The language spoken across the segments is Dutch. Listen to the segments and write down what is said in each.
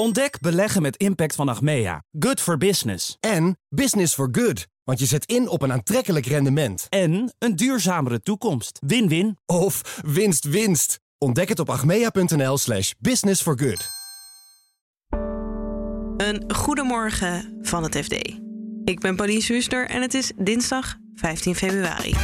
Ontdek beleggen met impact van Achmea. Good for business. En business for good. Want je zet in op een aantrekkelijk rendement. En een duurzamere toekomst. Win-win. Of winst winst. Ontdek het op achmea.nl slash business for good. Een goedemorgen van het FD. Ik ben Pauline Zuster en het is dinsdag 15 februari.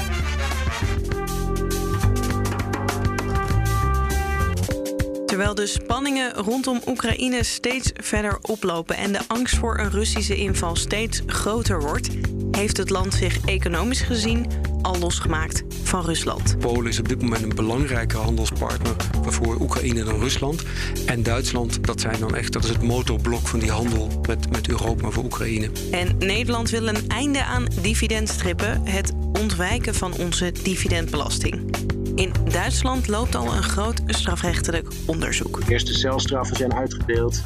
Terwijl de spanningen rondom Oekraïne steeds verder oplopen en de angst voor een Russische inval steeds groter wordt, heeft het land zich economisch gezien al losgemaakt van Rusland. Polen is op dit moment een belangrijke handelspartner voor Oekraïne dan Rusland. En Duitsland, dat zijn dan echt, dat is het motorblok van die handel met, met Europa voor Oekraïne. En Nederland wil een einde aan dividendstrippen, het ontwijken van onze dividendbelasting. In Duitsland loopt al een groot strafrechtelijk onderzoek. Eerste celstraffen zijn uitgedeeld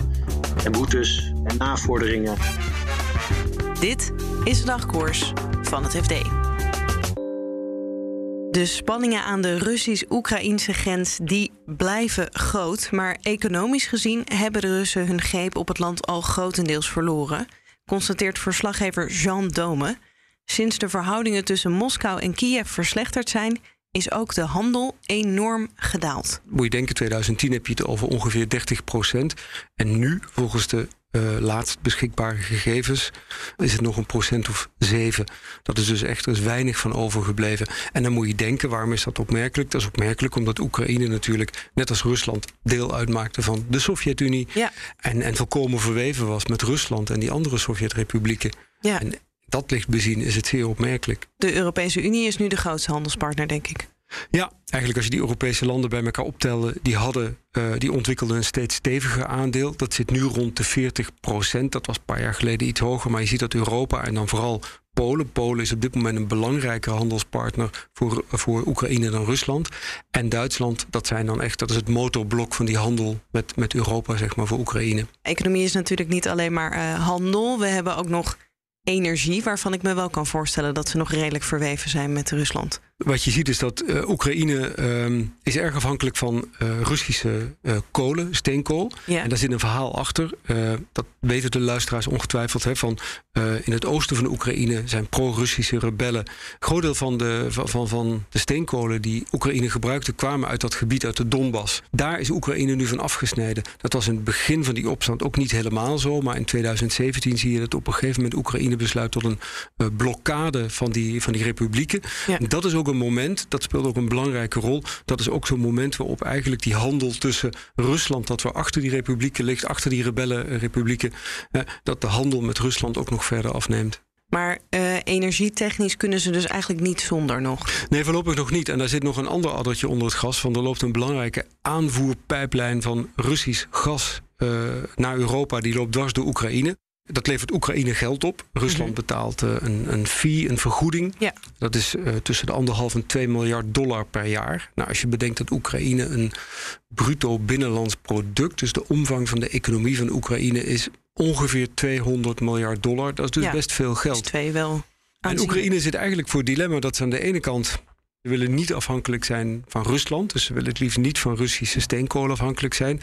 en boetes en navorderingen. Dit is de dagkoers van het FD. De spanningen aan de Russisch-Oekraïnse grens die blijven groot, maar economisch gezien hebben de Russen hun greep op het land al grotendeels verloren, constateert verslaggever Jean Dome. Sinds de verhoudingen tussen Moskou en Kiev verslechterd zijn, is ook de handel enorm gedaald. Moet je denken, 2010 heb je het over ongeveer 30 procent. En nu, volgens de uh, laatst beschikbare gegevens, is het nog een procent of zeven. Dat is dus echt er is weinig van overgebleven. En dan moet je denken, waarom is dat opmerkelijk? Dat is opmerkelijk omdat Oekraïne natuurlijk, net als Rusland, deel uitmaakte van de Sovjet-Unie. Ja. En, en volkomen verweven was met Rusland en die andere Sovjet-republieken. Ja. En dat licht bezien is het zeer opmerkelijk. De Europese Unie is nu de grootste handelspartner, denk ik. Ja, eigenlijk als je die Europese landen bij elkaar optelde, die, hadden, uh, die ontwikkelden een steeds steviger aandeel. Dat zit nu rond de 40 procent. Dat was een paar jaar geleden iets hoger. Maar je ziet dat Europa en dan vooral Polen. Polen is op dit moment een belangrijke handelspartner voor, voor Oekraïne dan Rusland. En Duitsland, dat zijn dan echt, dat is het motorblok van die handel met, met Europa, zeg maar, voor Oekraïne. Economie is natuurlijk niet alleen maar uh, handel. We hebben ook nog energie, waarvan ik me wel kan voorstellen dat ze nog redelijk verweven zijn met Rusland. Wat je ziet is dat uh, Oekraïne uh, is erg afhankelijk van uh, Russische kolen, steenkool. Ja. En daar zit een verhaal achter. dat weten de luisteraars ongetwijfeld. Hè, van, in het oosten van de Oekraïne zijn pro-Russische rebellen. Een groot deel van de, van, van de steenkolen die Oekraïne gebruikte... kwamen uit dat gebied, uit de Donbass. Daar is Oekraïne nu van afgesneden. Dat was in het begin van die opstand ook niet helemaal zo. Maar in 2017 zie je dat op een gegeven moment Oekraïne besluit... tot een blokkade van die, van die republieken. Ja. En dat is ook een moment, dat speelt ook een belangrijke rol. Dat is ook zo'n moment waarop eigenlijk die handel tussen Rusland, dat we achter die republieken ligt, achter die rebellenrepublieken, eh, dat de handel met Rusland ook nog verder afneemt. Maar uh, energietechnisch kunnen ze dus eigenlijk niet zonder nog? Nee, voorlopig nog niet. En daar zit nog een ander addertje onder het gas. Van er loopt een belangrijke aanvoerpijplijn van Russisch gas uh, naar Europa. Die loopt dwars door Oekraïne. Dat levert Oekraïne geld op. Rusland betaalt uh, een, een fee, een vergoeding. Ja. Dat is uh, tussen de anderhalf en 2 miljard dollar per jaar. Nou, als je bedenkt dat Oekraïne een bruto binnenlands product, dus de omvang van de economie van Oekraïne, is ongeveer 200 miljard dollar. Dat is dus ja, best veel geld. Is twee wel. En Oekraïne zit eigenlijk voor het dilemma dat ze aan de ene kant ze willen niet afhankelijk zijn van Rusland. Dus ze willen het liefst niet van Russische steenkolen afhankelijk zijn.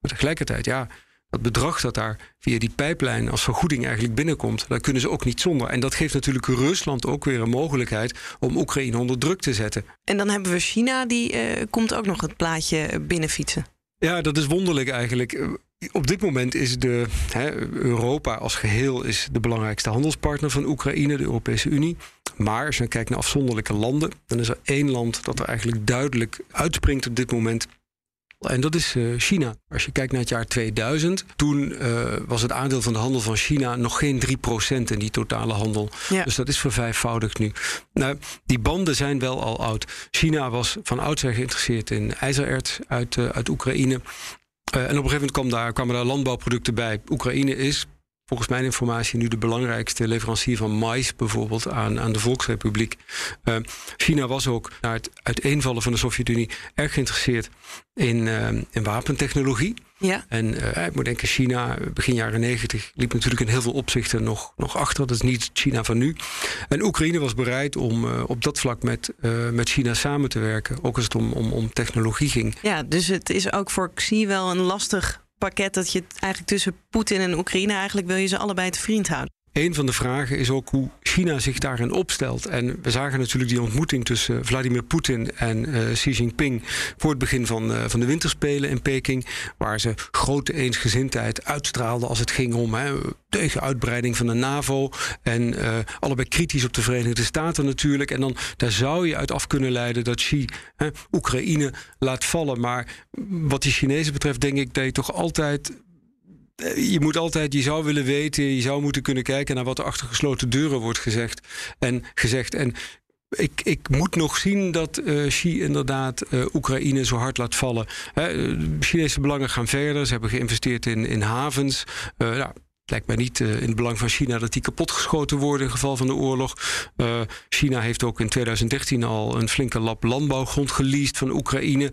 Maar tegelijkertijd, ja, dat bedrag dat daar via die pijplijn als vergoeding eigenlijk binnenkomt, daar kunnen ze ook niet zonder. En dat geeft natuurlijk Rusland ook weer een mogelijkheid om Oekraïne onder druk te zetten. En dan hebben we China, die uh, komt ook nog het plaatje binnenfietsen. Ja, dat is wonderlijk eigenlijk. Op dit moment is de, hè, Europa als geheel is de belangrijkste handelspartner van Oekraïne, de Europese Unie. Maar als je kijkt naar afzonderlijke landen, dan is er één land dat er eigenlijk duidelijk uitspringt op dit moment. En dat is uh, China. Als je kijkt naar het jaar 2000, toen uh, was het aandeel van de handel van China nog geen 3% in die totale handel. Ja. Dus dat is vervijfvoudigd nu. Nou, die banden zijn wel al oud. China was van oudsher geïnteresseerd in ijzererts uit, uh, uit Oekraïne. en op een gegeven moment kwam daar, kwamen daar landbouwproducten bij. Oekraïne is volgens mijn informatie nu de belangrijkste leverancier van mais bijvoorbeeld aan, aan de Volksrepubliek. Uh, China was ook na het uiteenvallen van de Sovjet-Unie erg geïnteresseerd in, uh, in wapentechnologie. Ja. En uh, ik moet denken, China begin jaren negentig liep natuurlijk in heel veel opzichten nog, nog achter. Dat is niet China van nu. En Oekraïne was bereid om uh, op dat vlak met, uh, met China samen te werken. Ook als het om, om, om technologie ging. Ja, dus het is ook voor Xi wel een lastig pakket dat je eigenlijk tussen Poetin en Oekraïne eigenlijk wil je ze allebei te vriend houden. Een van de vragen is ook hoe China zich daarin opstelt. En we zagen natuurlijk die ontmoeting tussen Vladimir Poetin en uh, Xi Jinping voor het begin van, uh, van de winterspelen in Peking, waar ze grote eensgezindheid uitstraalden als het ging om hè, tegen uitbreiding van de NAVO en uh, allebei kritisch op de Verenigde Staten natuurlijk. En dan daar zou je uit af kunnen leiden dat Xi hè, Oekraïne laat vallen. Maar wat die Chinezen betreft denk ik dat je toch altijd je moet altijd, je zou willen weten, je zou moeten kunnen kijken naar wat er achter gesloten deuren wordt gezegd. En gezegd. En ik, ik moet nog zien dat uh, Xi inderdaad uh, Oekraïne zo hard laat vallen. Hè, Chinese belangen gaan verder. Ze hebben geïnvesteerd in, in havens. Uh, lijkt mij niet uh, in het belang van China dat die kapotgeschoten worden in geval van de oorlog. Uh, China heeft ook in 2013 al een flinke lap landbouwgrond geleased van Oekraïne.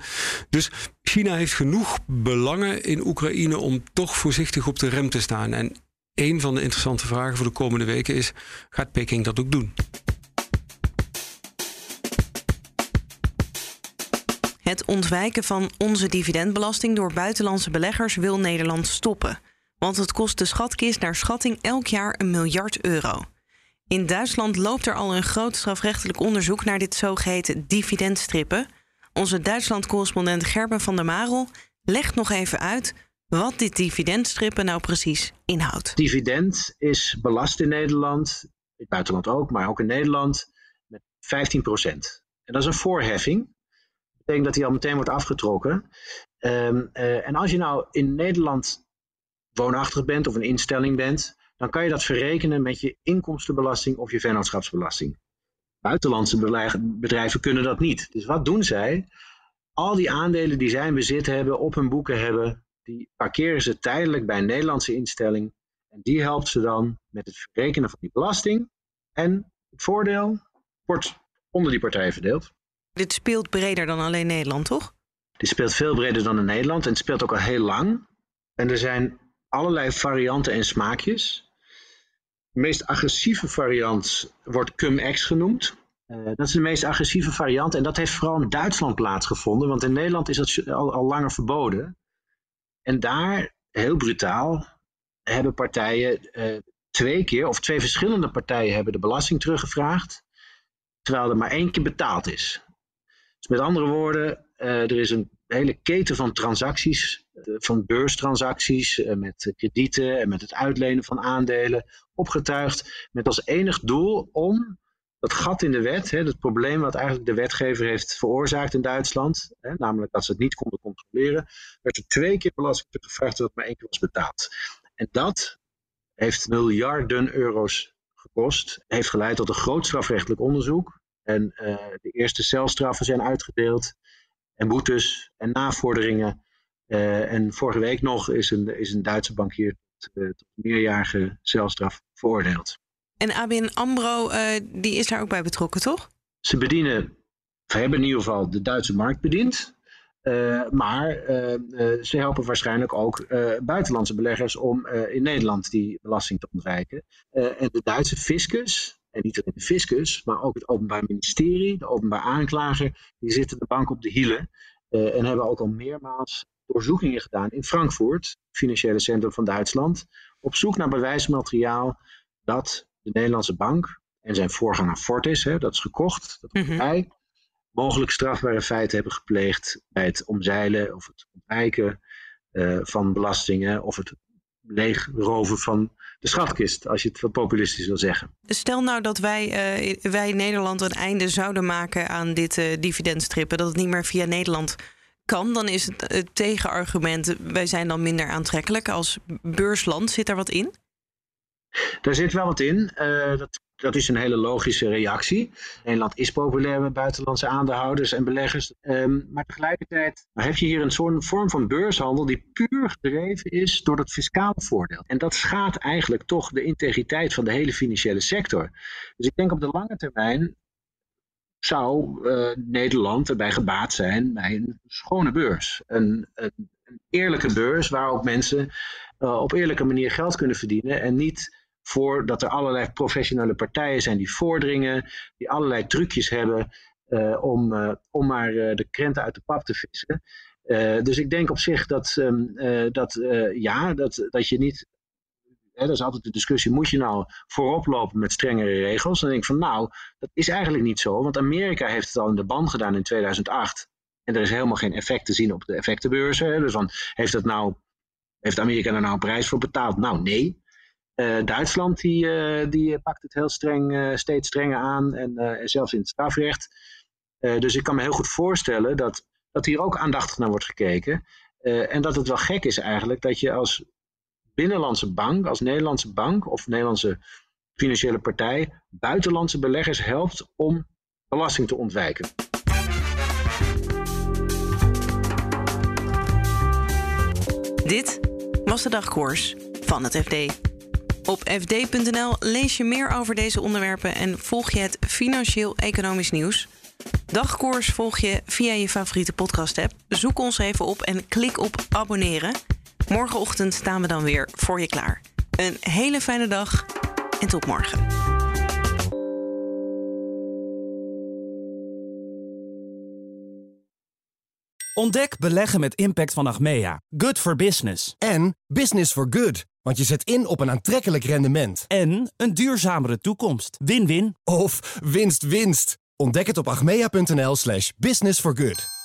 Dus China heeft genoeg belangen in Oekraïne om toch voorzichtig op de rem te staan. En een van de interessante vragen voor de komende weken is: gaat Peking dat ook doen? Het ontwijken van onze dividendbelasting door buitenlandse beleggers wil Nederland stoppen. Want het kost de schatkist naar schatting elk jaar een miljard euro. In Duitsland loopt er al een groot strafrechtelijk onderzoek naar dit zogeheten dividendstrippen. Onze Duitsland-correspondent Gerben van der Marel legt nog even uit wat dit dividendstrippen nou precies inhoudt. Dividend is belast in Nederland, in het buitenland ook, maar ook in Nederland, met 15 procent. En dat is een voorheffing. Dat betekent dat die al meteen wordt afgetrokken. Um, uh, en als je nou in Nederland woonachtig bent of een instelling bent, dan kan je dat verrekenen met je inkomstenbelasting of je vennootschapsbelasting. Buitenlandse bedrijven kunnen dat niet. Dus wat doen zij? Al die aandelen die zij in bezit hebben, op hun boeken hebben, die parkeren ze tijdelijk bij een Nederlandse instelling. En die helpt ze dan met het verrekenen van die belasting. En het voordeel wordt onder die partij verdeeld. Dit speelt breder dan alleen Nederland, toch? Dit speelt veel breder dan in Nederland en het speelt ook al heel lang. En er zijn allerlei varianten en smaakjes. De meest agressieve variant wordt cum-ex genoemd. Uh, dat is de meest agressieve variant en dat heeft vooral in Duitsland plaatsgevonden, want in Nederland is dat al, langer verboden. En daar, heel brutaal, hebben partijen uh, twee keer, of twee verschillende partijen hebben de belasting teruggevraagd, terwijl er maar één keer betaald is. Dus met andere woorden, uh, er is een hele keten van transacties, van beurstransacties met kredieten en met het uitlenen van aandelen opgetuigd met als enig doel om dat gat in de wet, hè, het probleem wat eigenlijk de wetgever heeft veroorzaakt in Duitsland, hè, namelijk dat ze het niet konden controleren, werd er twee keer belasting gevraagd dat maar één keer was betaald. En dat heeft miljarden euro's gekost, heeft geleid tot een groot strafrechtelijk onderzoek. En uh, de eerste celstraffen zijn uitgedeeld en boetes en navorderingen. Uh, en vorige week nog is een, is een Duitse bankier tot, uh, tot meerjarige celstraf veroordeeld. En ABN AMRO, uh, die is daar ook bij betrokken, toch? Ze bedienen, ze hebben in ieder geval de Duitse markt bediend. maar ze helpen waarschijnlijk ook buitenlandse beleggers om in Nederland die belasting te ontwijken. en de Duitse fiscus, en niet alleen de fiscus, maar ook het Openbaar Ministerie, de Openbaar Aanklager, die zitten de bank op de hielen uh, en hebben ook al meermaals doorzoekingen gedaan in Frankfurt, financiële centrum van Duitsland, op zoek naar bewijsmateriaal dat de Nederlandse bank en zijn voorganger Fortis, hè, dat is gekocht, dat mm -hmm. mogelijk strafbare feiten hebben gepleegd bij het omzeilen of het ontwijken uh, van belastingen of het leegroven van de schatkist, als je het wat populistisch wil zeggen. Stel nou dat wij, uh, wij Nederland een einde zouden maken aan dit uh, dividendstrippen, dat het niet meer via Nederland kan, dan is het, het tegenargument, wij zijn dan minder aantrekkelijk als beursland. Zit er wat in? Daar zit wel wat in. Uh, dat dat is een hele logische reactie. Nederland is populair met buitenlandse aandeelhouders en beleggers. Um, maar tegelijkertijd heb je hier een soort vorm van beurshandel die puur gedreven is door dat fiscale voordeel. En dat schaadt eigenlijk toch de integriteit van de hele financiële sector. Dus ik denk op de lange termijn zou uh, Nederland erbij gebaat zijn bij een schone beurs. Een, een, een eerlijke beurs waar ook mensen uh, op eerlijke manier geld kunnen verdienen en niet voor dat er allerlei professionele partijen zijn die voordringen, die allerlei trucjes hebben uh, om, uh, om maar uh, de krenten uit de pap te vissen. dus ik denk op zich dat, ehm, dat ja, dat, dat je niet Hè, dat is altijd de discussie, moet je nou voorop lopen met strengere regels? Dan denk ik van nou, dat is eigenlijk niet zo, want Amerika heeft het al in de band gedaan in 2008. En er is helemaal geen effect te zien op de effectenbeurzen. Dus dan heeft, dat nou, heeft Amerika er nou een prijs voor betaald? Nou, nee. Uh, Duitsland die, uh, die pakt het heel streng, uh, steeds strenger aan. En zelfs in het strafrecht. dus ik kan me heel goed voorstellen dat, dat hier ook aandachtig naar wordt gekeken. en dat het wel gek is eigenlijk dat je als binnenlandse bank, als Nederlandse bank of Nederlandse financiële partij, buitenlandse beleggers helpt om belasting te ontwijken. Dit was de dagkoers van het FD. Op fd.nl lees je meer over deze onderwerpen en volg je het financieel-economisch nieuws. Dagkoers volg je via je favoriete podcast-app. Zoek ons even op en klik op abonneren. Morgenochtend staan we dan weer voor je klaar. Een hele fijne dag en tot morgen. Ontdek beleggen met impact van Achmea. Good for business. En business for good. Want je zet in op een aantrekkelijk rendement. En een duurzamere toekomst. Win-win. Of winst-winst. Ontdek het op achmea.nl slash business for good.